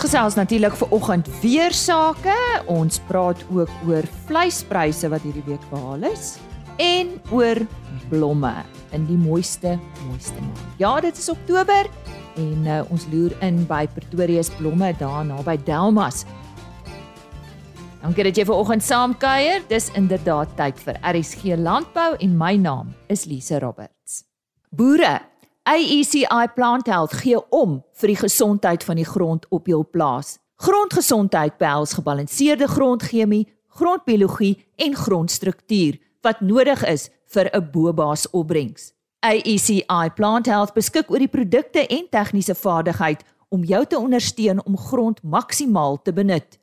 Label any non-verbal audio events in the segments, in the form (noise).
Ons gesels natuurlik vir oggend weer sake. Ons praat ook oor vleispryse wat hierdie week behaal is en oor blomme in die mooiste mooiste maand. Ja, dit is Oktober en uh, ons loer in by Pretoria se blomme daar naby Delmas. Dankie dat jy ver oggend saamkuier. Dis inderdaad tyd vir RSG Landbou en my naam is Lise Roberts. Boere, AECI Plant Health gee om vir die gesondheid van die grond op jou plaas. Grondgesondheid behels gebalanseerde grondchemie, grondbiologie en grondstruktuur wat nodig is vir 'n bobaas opbrengs. AECI Plant Health beskik oor die produkte en tegniese vaardigheid om jou te ondersteun om grond maksimaal te benut.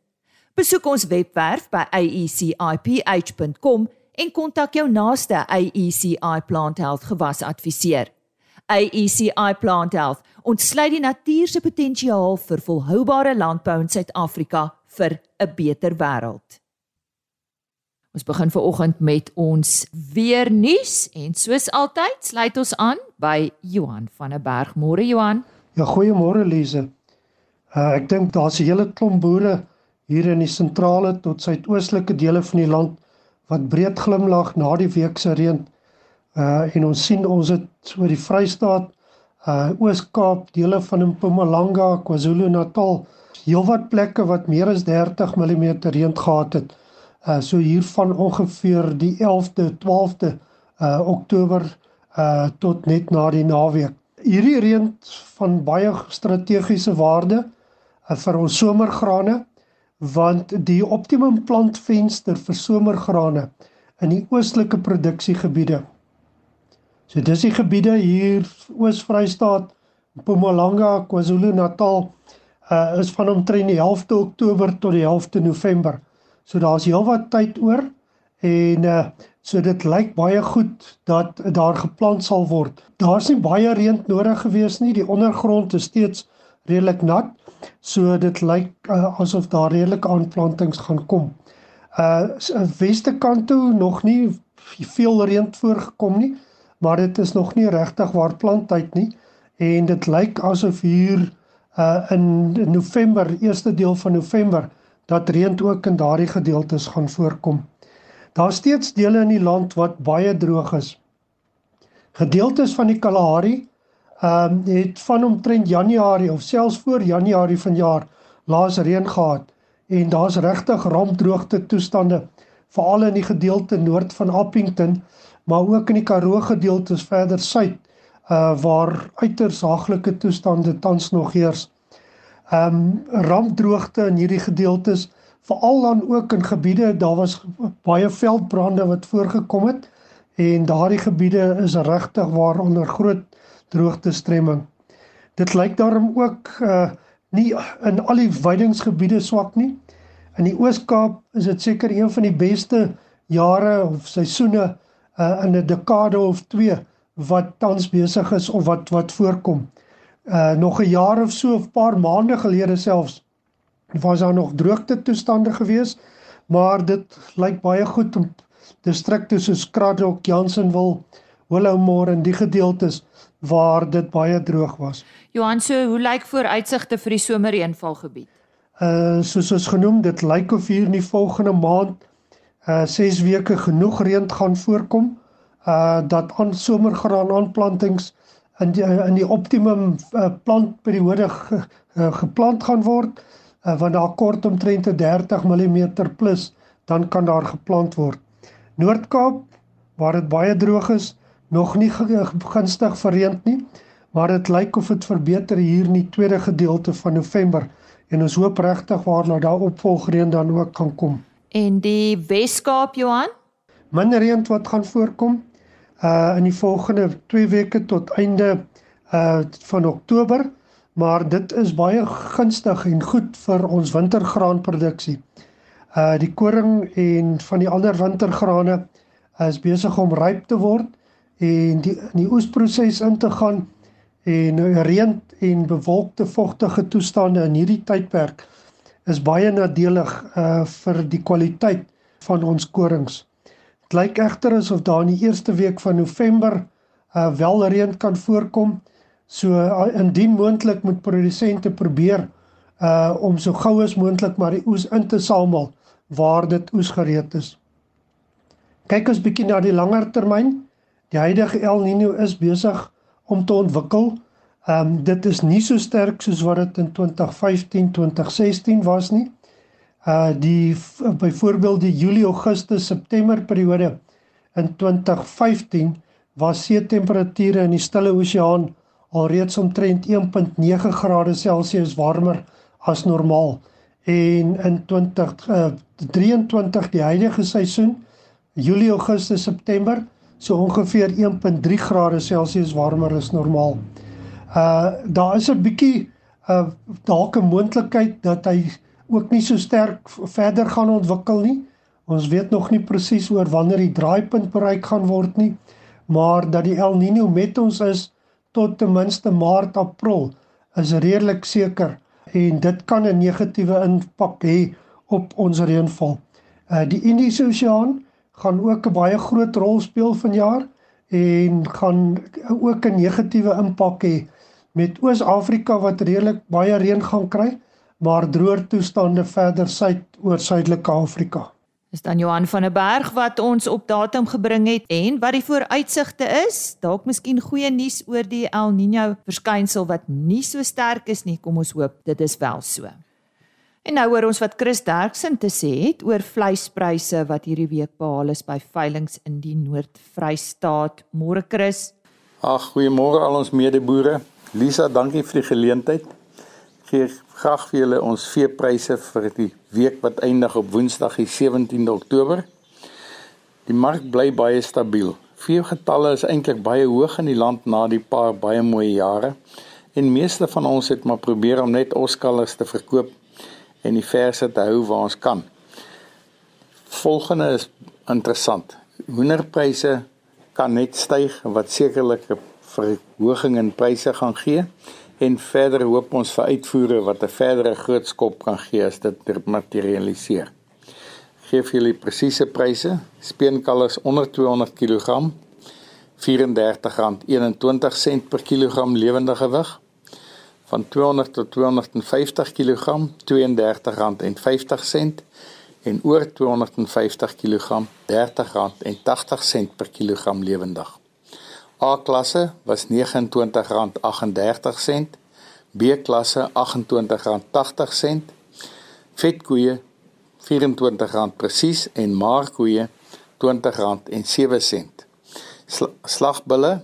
Besoek ons webwerf by aeciph.com en kontak jou naaste AECI Plant Health gewasadviseur. AECI Plant Health ontsluit die natuur se potensiaal vir volhoubare landbou in Suid-Afrika vir 'n beter wêreld. Ons begin veraloggend met ons weer nuus en soos altyd sluit ons aan by Johan van der Berg. Môre Johan. Ja, goeiemôre Lize. Uh, ek dink daar's 'n hele klomp boere hier in die sentrale tot suidoostelike dele van die land wat breed glimlag na die week se reën. Uh en ons sien ons het oor die Vrystaat, uh Oos-Kaap, dele van Mpumalanga, KwaZulu-Natal, heelwat plekke wat meer as 30 mm reën gehad het. Uh so hier van ongeveer die 11de, 12de uh Oktober uh tot net na die naweek. Hierdie reën van baie strategiese waarde uh, vir ons somergrane want die optimum plantvenster vir somergrane in die oostelike produksiegebiede. So dis die gebiede hier Oos-Vrystaat, Mpumalanga, KwaZulu-Natal uh is van omtrent die 11de Oktober tot die 11de November. So daar's heelwat tyd oor en uh so dit lyk baie goed dat daar geplant sal word. Daar's nie baie reën nodig gewees nie. Die ondergrond is steeds redelik nat. So dit lyk uh, asof daar redelike aanplantings gaan kom. Uh weste kant toe nog nie veel reën voorgekom nie, maar dit is nog nie regtig waar planttyd nie en dit lyk asof hier uh in November, eerste deel van November, dat reën ook in daardie gedeeltes gaan voorkom. Daar's steeds dele in die land wat baie droog is. Gedeeltes van die Kalahari ehm um, het van omtrent Januarie of selfs voor Januarie vanjaar laas reën gehad en daar's regtig rampdroogte toestande veral in die gedeelte noord van Appington maar ook in die Karoo gedeeltes verder suid uh waar uiters haaglike toestande tans nog heers. Um, rampdroogte in hierdie gedeeltes veral dan ook in gebiede daar was baie veldbrande wat voorgekom het en daardie gebiede is regtig waar onder groot droogtestremming. Dit lyk daarom ook uh nie in al die weidingsgebiede swak nie. In die Oos-Kaap is dit seker een van die beste jare of seisoene uh in 'n dekade of 2 wat tans besig is of wat wat voorkom. Uh nog 'n jaar of so of paar maande gelede selfs was daar nog droogte toestande gewees, maar dit lyk baie goed om distrikte soos Kraddock, Jansenwil, Willowmore en die gedeeltes waar dit baie droog was. Johan, so hoe lyk vooruitsigte vir die somerreënvalgebied? Uh soos ons genoem, dit lyk of hier in die volgende maand uh 6 weke genoeg reën gaan voorkom uh dat aan somergraan aanplantings in die, in die optimum uh, plantperiode ge, uh, geplant gaan word uh, want daar kort omtrent 30 mm plus dan kan daar geplant word. Noord-Kaap waar dit baie droog is, nog nie gunstig verreend nie, maar dit lyk of dit verbeter hier in die tweede gedeelte van November en ons hoop regtig waar dat daar opvolgreën dan ook kan kom. En die Weskaap Johan? Minder reën wat gaan voorkom uh in die volgende 2 weke tot einde uh van Oktober, maar dit is baie gunstig en goed vir ons wintergraanproduksie. Uh die koring en van die ander wintergrane is besig om ryp te word en die in die oesproses in te gaan en reën en bewolkte vogtige toestande in hierdie tydperk is baie nadelig uh vir die kwaliteit van ons korings. Dit lyk egter asof daar in die eerste week van November uh wel reën kan voorkom. So uh, indien moontlik moet produsente probeer uh om so gou as moontlik maar die oes in te samel waar dit oes gereed is. Kyk ons bietjie na die langer termyn. Die huidige El Niño is besig om te ontwikkel. Ehm um, dit is nie so sterk soos wat dit in 2015, 2016 was nie. Uh die byvoorbeeld die Julie, Augustus, September periode in 2015 was see temperature in die Stille Oseaan alreeds omtrent 1.9 grade Celsius warmer as normaal. En in 2023 uh, die huidige seisoen Julie, Augustus, September so ongeveer 1.3 grade Celsius warmer as normaal. Uh daar is 'n bietjie uh dalk 'n moontlikheid dat hy ook nie so sterk verder gaan ontwikkel nie. Ons weet nog nie presies oor wanneer die draaipunt bereik gaan word nie, maar dat die El Niño met ons is tot ten minste Maart, April is redelik seker en dit kan 'n negatiewe impak hê op ons reënval. Uh die Indiese Oseaan gaan ook 'n baie groot rol speel vanjaar en gaan ook 'n negatiewe impak hê met Oos-Afrika wat redelik baie reën gaan kry maar droër toestande verder suid oor Suidelike Afrika. Is dan Johan van der Berg wat ons op datum gebring het en wat die vooruitsigte is? Dalk miskien goeie nuus oor die El Niño verskynsel wat nie so sterk is nie. Kom ons hoop dit is wel so. En nou hoor ons wat Chris Derksen te sê het oor vleispryse wat hierdie week behaal is by veilinge in die Noord-Vrystaat. Môre Chris. Ag, goeiemôre al ons medeboere. Lisa, dankie vir die geleentheid gee graag vir julle ons veepryse vir die week wat eindig op Woensdag die 17de Oktober. Die mark bly baie stabiel. Veegetalle is eintlik baie hoog in die land na die paar baie mooi jare en meeste van ons het maar probeer om net ons kalvers te verkoop en die verse te hou waar ons kan. Volgende is interessant. Hoenderpryse kan net styg wat sekerlik 'n verhoging in pryse gaan gee en verder hoop ons vir uitvoere wat 'n verdere groot skop kan gee as dit materialiseer. Geef julle presiese pryse. Speenkalvers onder 200 kg R34.21 per kilogram lewende gewig. Van 200 tot 250 kg R32.50 en oor 250 kg R30.80 per kilogram lewendig. A klasse was R29.38, B klasse R28.80, vetkoeie R24 presies en maarkoeie R20.07. Slagbulle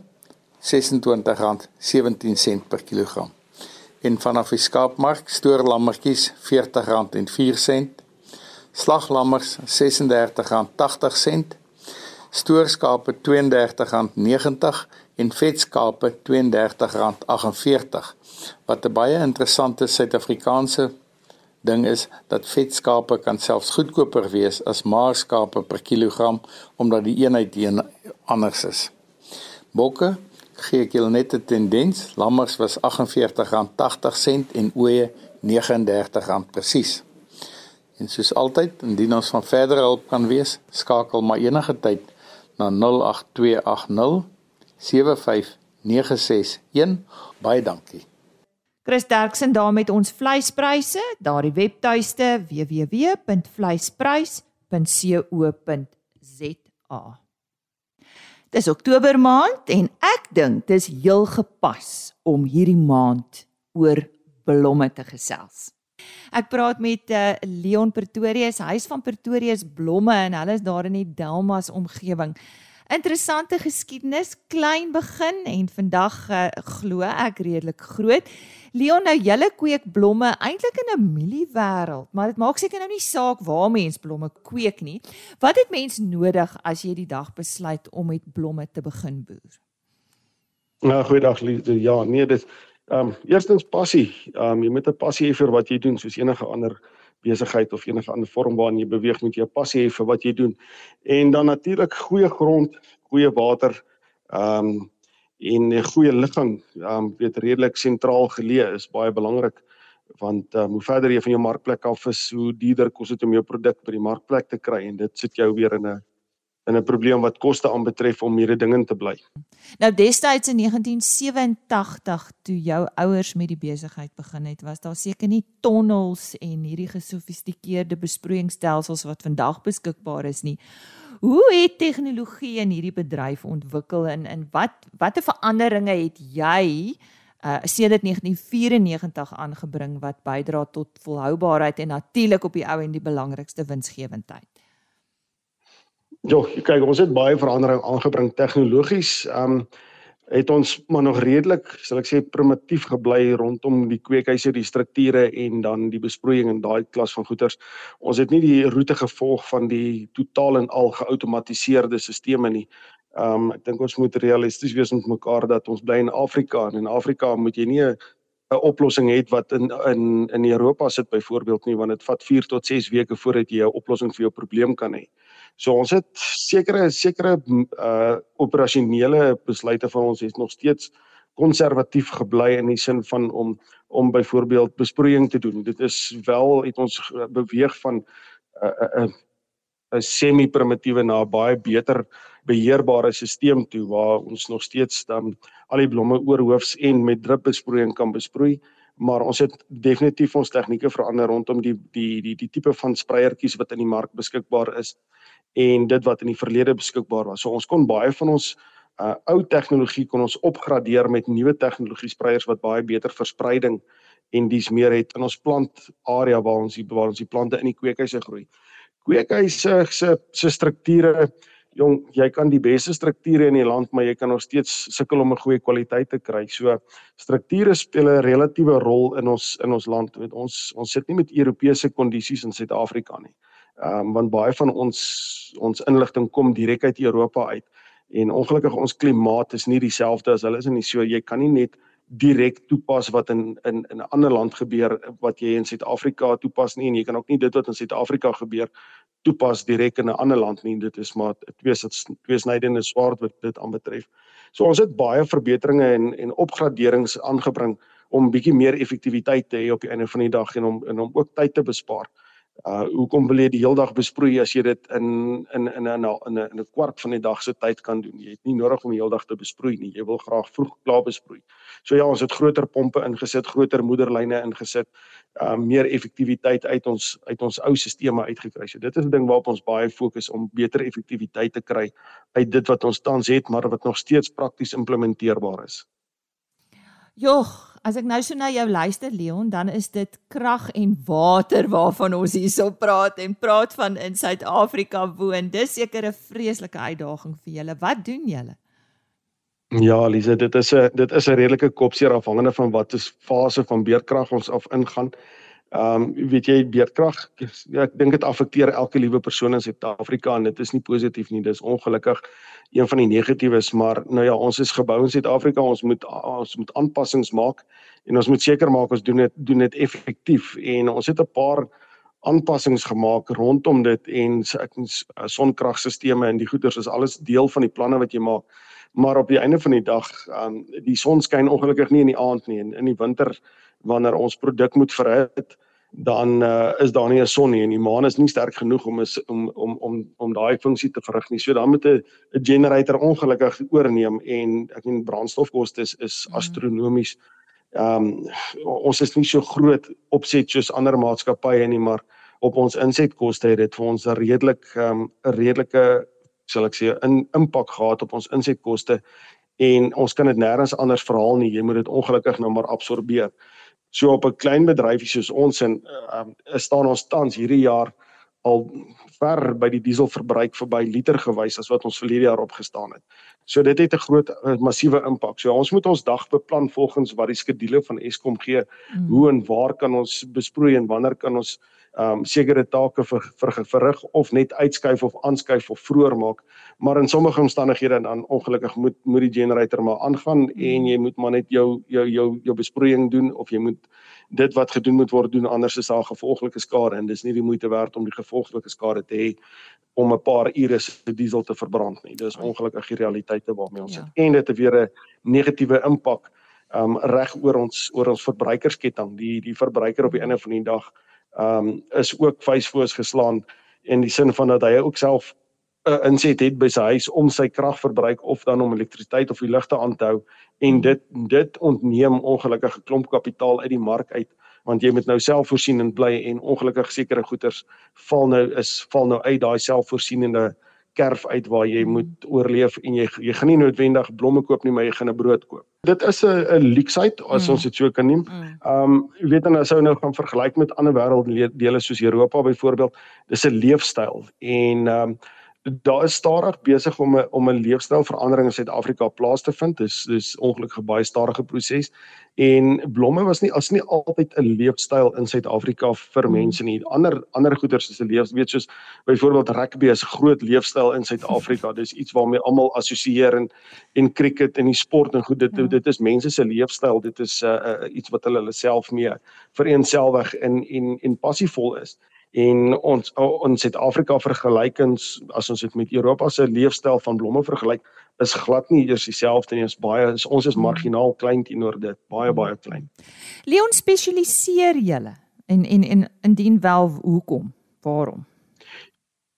R26.17 per kilogram. En vanaf die skaapmark stoorlammetjies R40.04, slaglammers R36.80 stoorskape R32.90 en vetskape R32.48 wat 'n baie interessante Suid-Afrikaanse ding is dat vetskape kan selfs goedkoper wees as maarskape per kilogram omdat die eenheid die anders is. Bokke gee ek julle net 'n tendens, lammers was R48.80 en ooe R39 presies. En soos altyd, indien ons van verdere hulp kan wees, skakel maar enige tyd 0800 na 08280 75961 baie dankie. Chris Derksen daar met ons vleispryse, daardie webtuiste www.vleisprys.co.za. Dis Oktober maand en ek dink dis heel gepas om hierdie maand oor blomme te gesels. Ek praat met uh, Leon Pretorius, huis van Pretorius Blomme en hulle is daar in die Delmas omgewing. Interessante geskiedenis, klein begin en vandag uh, glo ek redelik groot. Leon, nou julle kweek blomme eintlik in 'n mieliewêreld, maar dit maak seker nou nie saak waar mens blomme kweek nie. Wat het mens nodig as jy die dag besluit om met blomme te begin boer? Nou, goeiedag, ja, nee, dit Ehm um, eerstens passie. Ehm um, jy moet 'n passie hê vir wat jy doen soos enige ander besigheid of enige ander vorm waarin jy beweeg moet jy 'n passie hê vir wat jy doen. En dan natuurlik goeie grond, goeie water, ehm um, en 'n goeie ligging, ehm um, weet redelik sentraal geleë is baie belangrik want um, hoe verder jy van jou markplek af is, hoe duurder kos dit om jou produk by die markplek te kry en dit sit jou weer in 'n in 'n probleem wat koste aanbetref om mededingend te bly. Nou destyds in 1987 toe jou ouers met die besigheid begin het, was daar seker nie tonnels en hierdie gesofistikeerde besproeiingsstelsels wat vandag beskikbaar is nie. Hoe het tegnologie in hierdie bedryf ontwikkel en in wat watter veranderinge het jy uh sedert 1994 aangebring wat bydra tot volhoubaarheid en natuurlik op die ou en die belangrikste winsgewendheid? Ja, kyk, ons het baie verandering aangebring tegnologies. Um het ons maar nog redelik, sal ek sê, primitief gebly rondom die kweekhuise, die strukture en dan die besproeiing en daai klas van goederes. Ons het nie die roete gevolg van die totaal en al geautomatiseerde stelsels nie. Um ek dink ons moet realisties wees met mekaar dat ons bly in Afrika en in Afrika moet jy nie 'n 'n oplossing het wat in in in Europa sit byvoorbeeld nie want dit vat 4 tot 6 weke voordat jy 'n oplossing vir jou probleem kan hê. So ons het sekere sekere uh operasionele besluite van ons is nog steeds konservatief gebly in die sin van om om byvoorbeeld besproeiing te doen. Dit is wel het ons beweeg van 'n uh, 'n uh, 'n semi-primitiewe na 'n baie beter beheerbare stelsel toe waar ons nog steeds dan al die blomme oorhoofs en met drupbesproeiing kan besproei maar ons het definitief ons tegnieke verander rondom die die die die tipe van spreiertjies wat in die mark beskikbaar is en dit wat in die verlede beskikbaar was. So ons kon baie van ons uh ou tegnologie kon ons opgradeer met nuwe tegnologie spreiers wat baie beter verspreiding en dis meer het in ons plant area waar ons die waar ons die plante in die kweekhuise groei. Kweekhuise se se strukture jong jy kan die beste strukture in die land maar jy kan nog steeds sukkel om 'n goeie kwaliteit te kry. So strukture speel 'n relatiewe rol in ons in ons land. Weet ons ons sit nie met Europese kondisies in Suid-Afrika nie. Ehm um, want baie van ons ons inligting kom direk uit Europa uit en ongelukkig ons klimaat is nie dieselfde as hulle is nie. So jy kan nie net direk toepas wat in in in 'n ander land gebeur wat jy in Suid-Afrika toepas nie en jy kan ook nie dit wat in Suid-Afrika gebeur toepas direk in 'n ander land nie. Dit is maar twee twee snydende swaard wat dit aanbetref. So ons het baie verbeteringe en en opgraderings aangebring om bietjie meer effektiwiteit te hê op die einde van die dag en om en om ook tyd te bespaar. Uh hoekom wil jy die hele dag besproei as jy dit in in in 'n in 'n in 'n kwart van die dag se tyd kan doen? Jy het nie nodig om die hele dag te besproei nie. Jy wil graag vroeg klaar besproei. So ja, ons het groter pompe ingesit, groter moederlyne ingesit, uh meer effektiwiteit uit ons uit ons ou stelsels uitgekry. So dit is 'n ding waarop ons baie fokus om beter effektiwiteit te kry uit dit wat ons tans het, maar wat nog steeds prakties implementeerbaar is. Jogg, as ek nou so na jou luister Leon, dan is dit krag en water waarvan ons hierso praat en praat van in Suid-Afrika woon. Dis seker 'n vreeslike uitdaging vir julle. Wat doen julle? Ja, Lise, dit is 'n dit is 'n redelike kopseer afhangende van wat is fase van beerkrag ons af ingaan. Ehm um, weet jy beerdkrag ja, ek dink dit affekteer elke liewe persoon in Suid-Afrika en dit is nie positief nie. Dis ongelukkig een van die negatiewes maar nou ja ons is gebou in Suid-Afrika. Ons moet ons moet aanpassings maak en ons moet seker maak ons doen dit doen dit effektief. En ons het 'n paar aanpassings gemaak rondom dit en ek sonkragstelsels en die goeders is alles deel van die planne wat jy maak. Maar op die einde van die dag um, die son skyn ongelukkig nie in die aand nie. En in die winter wanneer ons produk moet verhit dan uh, is daar nie 'n son nie en die maan is nie sterk genoeg om is, om om om om daai funksie te verrig nie. So dan moet 'n generator ongelukkig oorneem en ek meen brandstofkoste is is mm. astronomies. Ehm um, ons is nie so groot opset soos ander maatskappye nie, maar op ons insetkoste het dit vir ons 'n redelik ehm um, 'n redelike sal ek sê 'n impak gehad op ons insetkoste en ons kan dit nêrens anders verhaal nie. Jy moet dit ongelukkig nou maar absorbeer. So op 'n klein bedryfie soos ons en uh, staan ons tans hierdie jaar al ver by die dieselverbruik verby liter gewys as wat ons verlede jaar opgestaan het. So dit het 'n groot massiewe impak. So ons moet ons dag beplan volgens wat die skedules van Eskom gee. Mm. Hoe en waar kan ons besproei en wanneer kan ons um sekere take vir, vir verrig of net uitskuif of aanskuif of vroeër maak. Maar in sommige omstandighede dan ongelukkig moet moet die generator maar aangaan mm. en jy moet maar net jou jou jou jou besproeiing doen of jy moet dit wat gedoen moet word doen anders is daar gevolglike skade en dis nie die moeite werd om die gevolglike skade te hê om 'n paar ure se diesel te verbrand nie. Dis ongelukkig die realiteite waarmee ons ja. sit. En dit het weer 'n negatiewe impak um reg oor ons oor ons verbruikersketting. Die die verbruiker op die einde van die dag um is ook vuisvoors geslaan in die sin van dat hy ook self 'n uh, inset het by sy huis om sy kragverbruik of dan om elektrisiteit of die ligte aan te hou en dit dit ontneem ongelukkige klomp kapitaal uit die mark uit want jy moet nou selfvoorsienend bly en ongelukkig sekere goederes val nou is val nou uit daai selfvoorsienende kerf uit waar jy moet oorleef en jy jy gaan nie noodwendig blomme koop nie maar jy gaan 'n brood koop. Dit is 'n 'n leksheid as mm. ons dit so kan noem. Mm. Um jy weet dan as ou nou gaan vergelyk met ander wêrelddele soos Europa byvoorbeeld, dis 'n leefstyl en um daar is stadig besig om 'n om 'n leefstylverandering in Suid-Afrika plaas te vind. Dis dis ongelukkig 'n baie stadige proses. En blomme was nie as nie altyd 'n leefstyl in Suid-Afrika vir hmm. mense nie. Ander ander goeders is 'n leef, weet soos byvoorbeeld rugby is 'n groot leefstyl in Suid-Afrika. Dis iets waarmee almal assosieer en en cricket en die sport en goed dit ja. dit is mense se leefstyl. Dit is 'n uh, uh, iets wat hulle hulle self mee vereenselwig in en en passievol is en ons in Suid-Afrika vergelykings as ons dit met Europa se leefstyl van blomme vergelyk is glad nie eers dieselfde nie. Ons baie is, ons is marginaal klein teenoor dit. Baie hmm. baie klein. Leon spesialiseer julle? En en en indien wel hoekom? Waarom?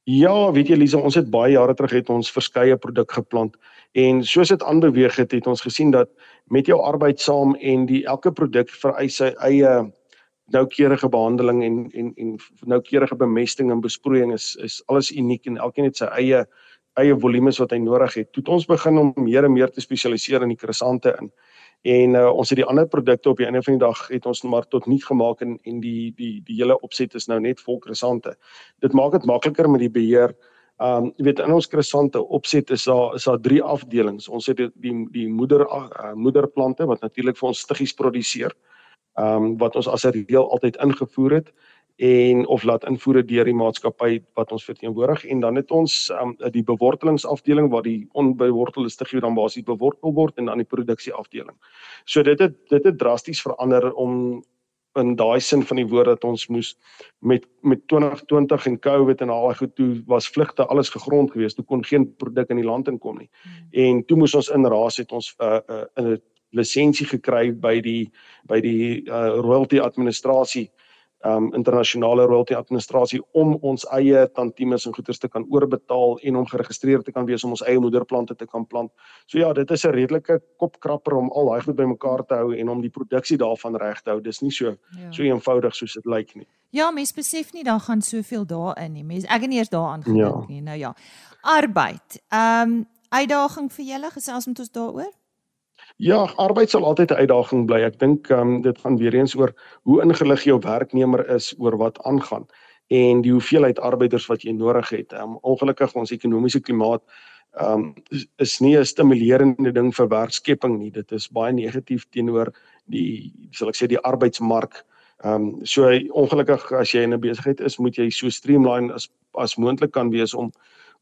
Ja, weet jy Lisa, ons het baie jare terug het ons verskeie produk geplant. En soos dit aanbeweeg het, het ons gesien dat met jou arbeid saam en die elke produk vereis sy eie noukeurige behandeling en en en noukeurige bemesting en besproeiing is is alles uniek en elkeen het sy eie eie volumes wat hy nodig het. Toe het ons begin om meer en meer te spesialiseer in die krisante in. En uh, ons het die ander produkte op die einde van die dag het ons maar tot nuut gemaak en en die die die hele opset is nou net vol krisante. Dit maak dit makliker met die beheer. Um jy weet in ons krisante opset is daar is daar drie afdelings. Ons het die die, die moeder uh, moederplante wat natuurlik vir ons stiggies produseer ehm um, wat ons as 'n reël altyd ingevoer het en of laat invoer deur die maatskappy wat ons verteenwoordig en dan het ons um, die bewortelingsafdeling waar die onbewortelde stigio dan basies bewortel word en dan die produksieafdeling. So dit het dit het drasties verander om in daai sin van die woord dat ons moes met met 2020 en Covid en al daai goed toe was vlugte alles gegrond geweest. Toe kon geen produk in die land inkom nie. Hmm. En toe moes ons inraas het ons 'n uh, uh, in 'n lisensie gekry by die by die uh, royalty administrasie um internasionale royalty administrasie om ons eie tantiemes en goederes te kan oorbetaal en om geregistreer te kan wees om ons eie moederplante te kan plant. So ja, dit is 'n redelike kopkrapper om al daai goed bymekaar te hou en om die produksie daarvan reg te hou. Dis nie so ja. so eenvoudig soos dit lyk nie. Ja, mens besef nie dan gaan soveel daarin nie. Mens ek het nie eers daaraan gedink ja. nie. Nou ja. Arbeid. Um uitdaging vir julle gesels met ons daaroor? Ja, arbeid sal altyd 'n uitdaging bly. Ek dink um, dit gaan weer eens oor hoe ingelig jou werknemer is oor wat aangaan en die hoeveelheid arbeiders wat jy nodig het. Um, ongelukkig ons ekonomiese klimaat um, is, is nie 'n stimulerende ding vir werkskepping nie. Dit is baie negatief teenoor die sal ek sê die arbeidsmark. Ehm um, so ongelukkig as jy in 'n besigheid is, moet jy so streamline as as moontlik kan wees om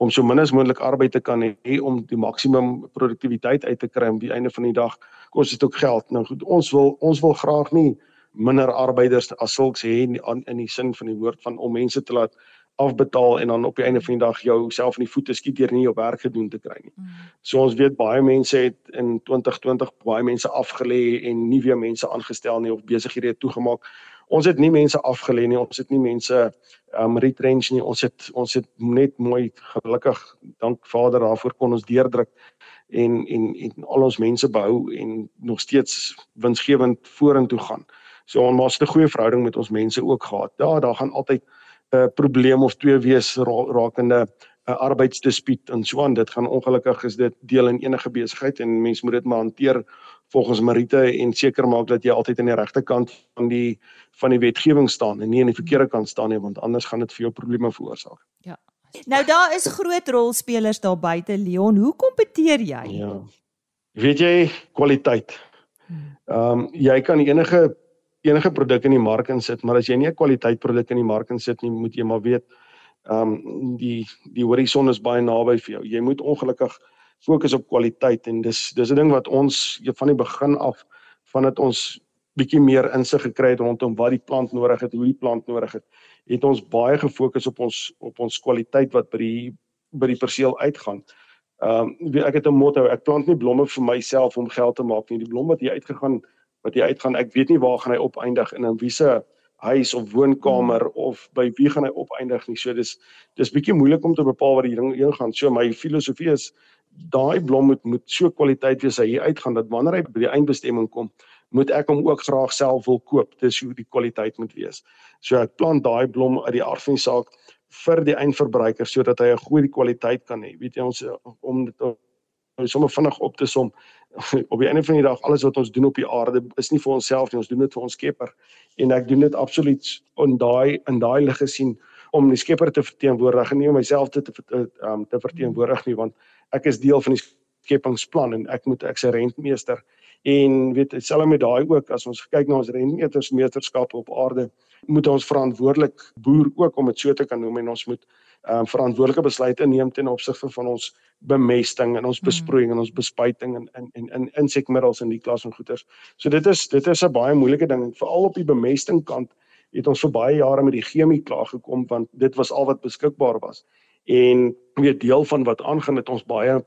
om so min as moontlik arbeid te kan hê om die maksimum produktiwiteit uit te kry aan die einde van die dag kos dit ook geld. Nou goed, ons wil ons wil graag nie minder arbeiders as sulks hê in, in die sin van die woord van om mense te laat afbetaal en dan op die einde van die dag jou self in die voete skiet deur nie jou werk gedoen te kry nie. Mm. So ons weet baie mense het in 2020 baie mense afgelê en nie weer mense aangestel nie of besighede toegemaak ons het nie mense afgelê nie, ons het nie mense um retrench nie. Ons het ons het net mooi gelukkig dank Vader daarvoor kon ons deurdruk en en en al ons mense behou en nog steeds winsgewend vorentoe gaan. So ons het 'n goeie verhouding met ons mense ook gehad. Ja, daar gaan altyd 'n uh, probleem of twee wees ra rakende 'n uh, arbeidsdispuut en so aan. Dit gaan ongelukkig is dit deel in enige besigheid en mens moet dit maar hanteer volgens Marite en seker maak dat jy altyd aan die regte kant van die van die wetgewing staan en nie aan die verkeerde kant staan nie want anders gaan dit vir jou probleme veroorsaak. Ja. Nou daar is groot rolspelers daar buite Leon. Hoe kompeteer jy? Ja. Weet jy kwaliteit. Hmm. Ehm um, jy kan enige enige produk in die mark insit, maar as jy nie 'n kwaliteit produk in die mark insit nie, moet jy maar weet ehm um, die die horison is baie naby vir jou. Jy moet ongelukkig fokus op kwaliteit en dis dis 'n ding wat ons van die begin af vandat ons bietjie meer insig gekry het rondom wat die plant nodig het, hoe die plant nodig het, het ons baie gefokus op ons op ons kwaliteit wat by die by die perseel uitgaan. Ehm um, ek het 'n motto, ek plant nie blomme vir myself om geld te maak nie. Die blom wat hier uitgegaan wat hier uitgaan, ek weet nie waar gaan hy opeindig in wiese huis of woonkamer of by wie gaan hy opeindig nie. So dis dis bietjie moeilik om te bepaal wat die ding heen gaan. So my filosofie is daai blom moet moet so kwaliteit wees hy uitgaan dat wanneer hy by die eindbestemming kom, moet ek hom ook graag self wil koop. Dis hoe die kwaliteit moet wees. So ek plant daai blom uit die aard van die saak vir die eindverbruiker sodat hy 'n goeie kwaliteit kan hê. Weet jy ons om dit sommer vinnig op te som (laughs) op die einde van die dag alles wat ons doen op die aarde is nie vir onsself nie ons doen dit vir ons Skepper en ek doen dit absoluut in daai in daai lig gesien om die Skepper te verteenwoordig en nie om myself te te, um, te verteenwoordig nie want ek is deel van die skepingsplan en ek moet ek se rentmeester en weet selfs met daai ook as ons kyk na ons rentmeesterskap op aarde moet ons verantwoordelik boer ook om dit so te kan noem en ons moet um, verantwoordelike besluite neem ten opsigte van ons bemesting en ons hmm. besproeiing en ons bespuiting en in en in insekmiddels in die klas van goeters. So dit is dit is 'n baie moeilike ding veral op die bemesting kant het ons vir baie jare met die chemie klaar gekom want dit was al wat beskikbaar was. En weet deel van wat aangaan het ons baie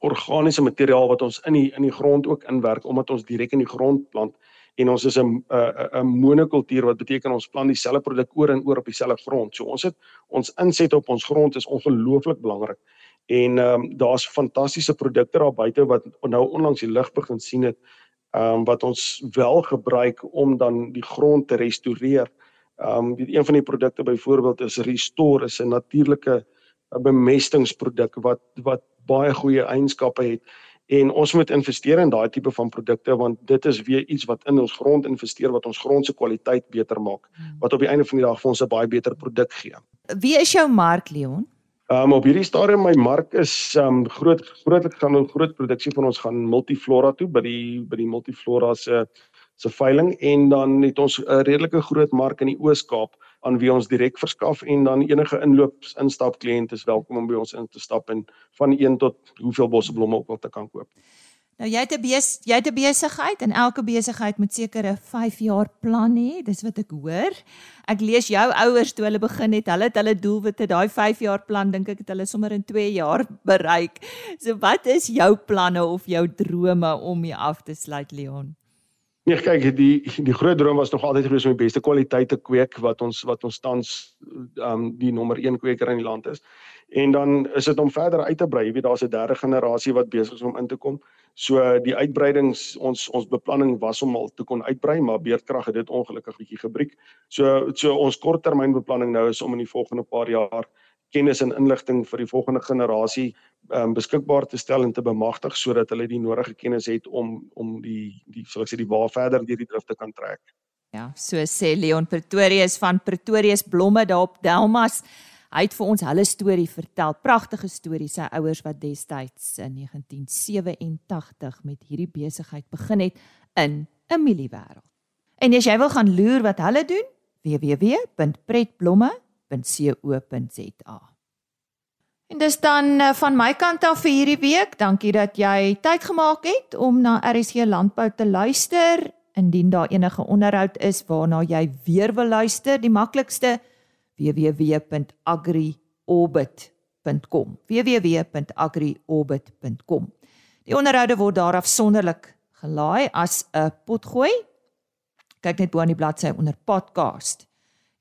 organiese materiaal wat ons in die in die grond ook inwerk omdat ons direk in die grond plant en ons is 'n 'n monokultuur wat beteken ons plant dieselfde produk oor en oor op dieselfde grond. So ons het ons inset op ons grond is ongelooflik belangrik. En ehm um, daar's fantastiese produkte daar buite wat nou onlangs die lig begin sien het ehm um, wat ons wel gebruik om dan die grond te restoreer. Ehm um, een van die produkte byvoorbeeld is Restore is 'n natuurlike bemestingsproduk wat wat baie goeie eienskappe het en ons moet investeer in daai tipe van produkte want dit is weer iets wat in ons grond investeer wat ons grond se kwaliteit beter maak hmm. wat op die einde van die dag vir ons 'n baie beter produk gee. Wie is jou mark Leon? Um op hierdie stadium my mark is um groot grootlik gaan 'n groot produksie van ons gaan Multiflora toe by die by die Multiflora se se veiling en dan het ons 'n redelike groot mark in die Oos-Kaap aan wie ons direk verskaf en dan enige inloops instap kliënt is welkom om by ons in te stap en van 1 tot hoeveel bosseblomme ook al te kan koop. Nou jy het 'n jy het 'n besigheid en elke besigheid moet seker 'n 5 jaar plan hê, dis wat ek hoor. Ek lees jou ouers toe hulle begin het, hulle het hulle doelwitte, daai 5 jaar plan dink ek het hulle sommer in 2 jaar (laughs) bereik. So wat is jou planne of jou drome om hier af te sluit Leon? Nee, kyk, die die groot droom was nog altyd gewees om die beste kwaliteit te kweek wat ons wat ons tans um die nommer 1 kweker in die land is. En dan is dit om verder uit te brei. Jy weet daar's 'n derde generasie wat besig is om in te kom. So die uitbreidings ons ons beplanning was om al te kon uitbrei, maar beerdkrag het dit ongelukkig bietjie gebreek. So so ons korttermynbeplanning nou is om in die volgende paar jaar kennis en inligting vir die volgende generasie um, beskikbaar te stel en te bemagtig sodat hulle die nodige kennis het om om die die sal ek sê die waar verder deur die drif te kan trek. Ja, so sê Leon Pretorius van Pretorius Blomme daar op Delmas. Hy het vir ons hulle storie vertel, pragtige storie sy ouers wat destyds in 1987 met hierdie besigheid begin het in 'n mieliewêreld. En as jy wil gaan loer wat hulle doen, www.pretblomme.com www.rsg.co.za. En dis dan eh, van my kant af vir hierdie week. Dankie dat jy tyd gemaak het om na RSG Landbou te luister. Indien daar enige onderhoud is waarna jy weer wil luister, die maklikste www.agriorbit.com. www.agriorbit.com. Die onderhoude word daar afsonderlik gelaai as 'n potgooi. Kyk net bo aan die bladsy onder podcast.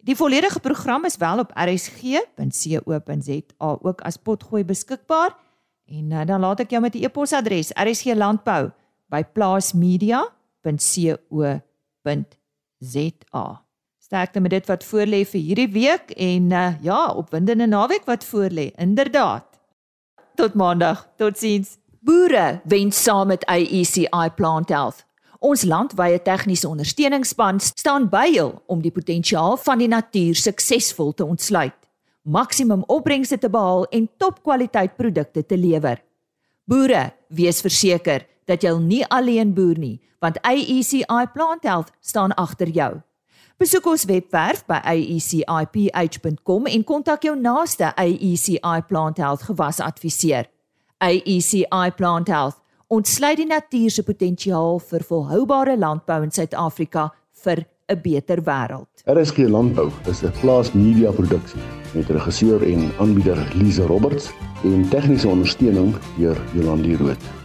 Die volledige program is wel op rsg.co.za ook as potgooi beskikbaar. En uh, dan laat ek jou met die e-posadres rsglandbou@plaasmedia.co.za. Sterkte met dit wat voorlê vir hierdie week en uh, ja, opwindende naweek wat voorlê. Inderdaad. Tot maandag. Totsiens. Boere wens saam met AECI Plant Health Ons landwyse tegniese ondersteuningsspan staan by hul om die potensiaal van die natuur suksesvol te ontsluit, maksimum opbrengste te behaal en topkwaliteit produkte te lewer. Boere, wees verseker dat jy nie alleen boer nie, want AECI Plant Health staan agter jou. Besoek ons webwerf by aeciph.com en kontak jou naaste AECI Plant Health gewasadviseur. AECI Plant Health ontsluit die natuur se potensiaal vir volhoubare landbou in Suid-Afrika vir 'n beter wêreld. RSG Landbou is 'n plaas media produksie met regisseur en aanbieder Lize Roberts en tegniese ondersteuning deur Jolande Rooi.